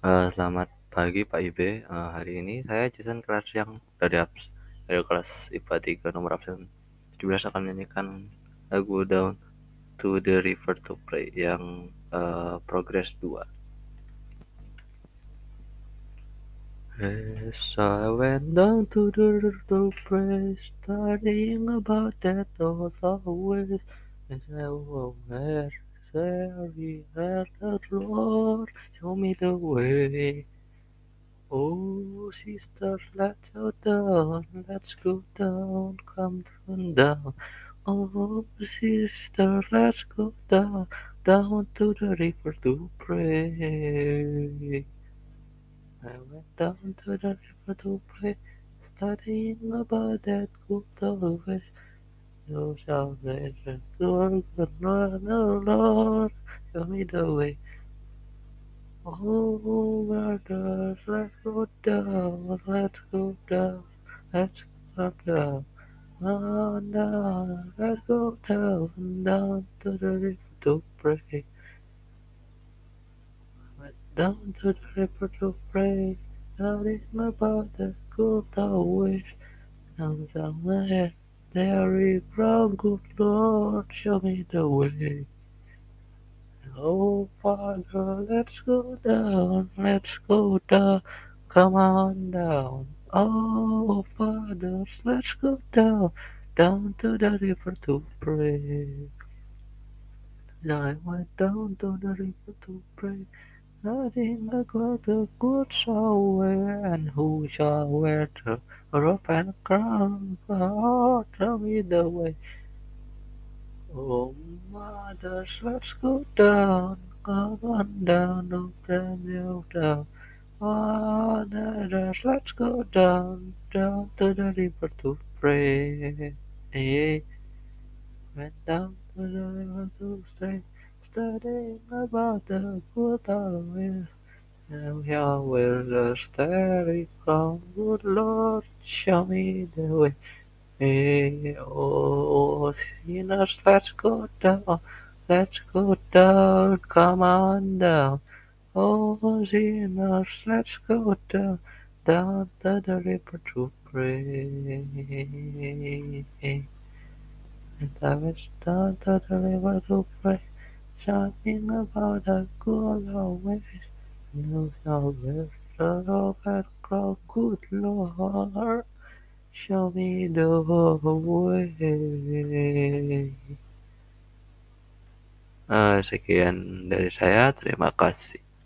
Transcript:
Eee, selamat pagi Pak Ibe, eee, hari ini saya Jason yang dari abs dari kelas IPA 3 nomor absen 17 akan menyanyikan lagu Down to the River to Pray yang uh, Progress 2. As I went down to the river to pray, studying about that all always, as I was there, sorry, the Lord, show me the way. Oh, sister, let's go down, let's go down, come down. down. Oh, sister, let's go down, down to the river to pray. I went down to the river to pray, studying about that good old. No salvation, Lord, Lord, Lord, show me the way. Oh, brothers, let's go down, let's go down, let's go down, oh, on down, let's go down, down to the river to pray. Down to the river to pray, studying about the good old ways. Now somewhere there is from good Lord, show me the way. Oh, Father, let's go down, let's go down, come on down. Oh, Father, let's go down, down to the river to pray. And I went down to the river to pray, nothing about the good shall and who shall wear the robe and crown? Oh, tell me the way. Oh, mothers, let's go down, come on down, no friends you down. Mothers, let's go down, down to the river to pray. Went down to the river to stay, studying about the old ways. And here where the starry crown, good Lord, show me the way. Hey, oh, sinners, let's go down, let's go down, come on down. Oh, sinners, let's go down, down to the river to pray. And I was down to the river to pray, talking about the good old ways. No salvation, oh, but good Lord. Show me the way. Uh, sekian dari saya, terima kasih.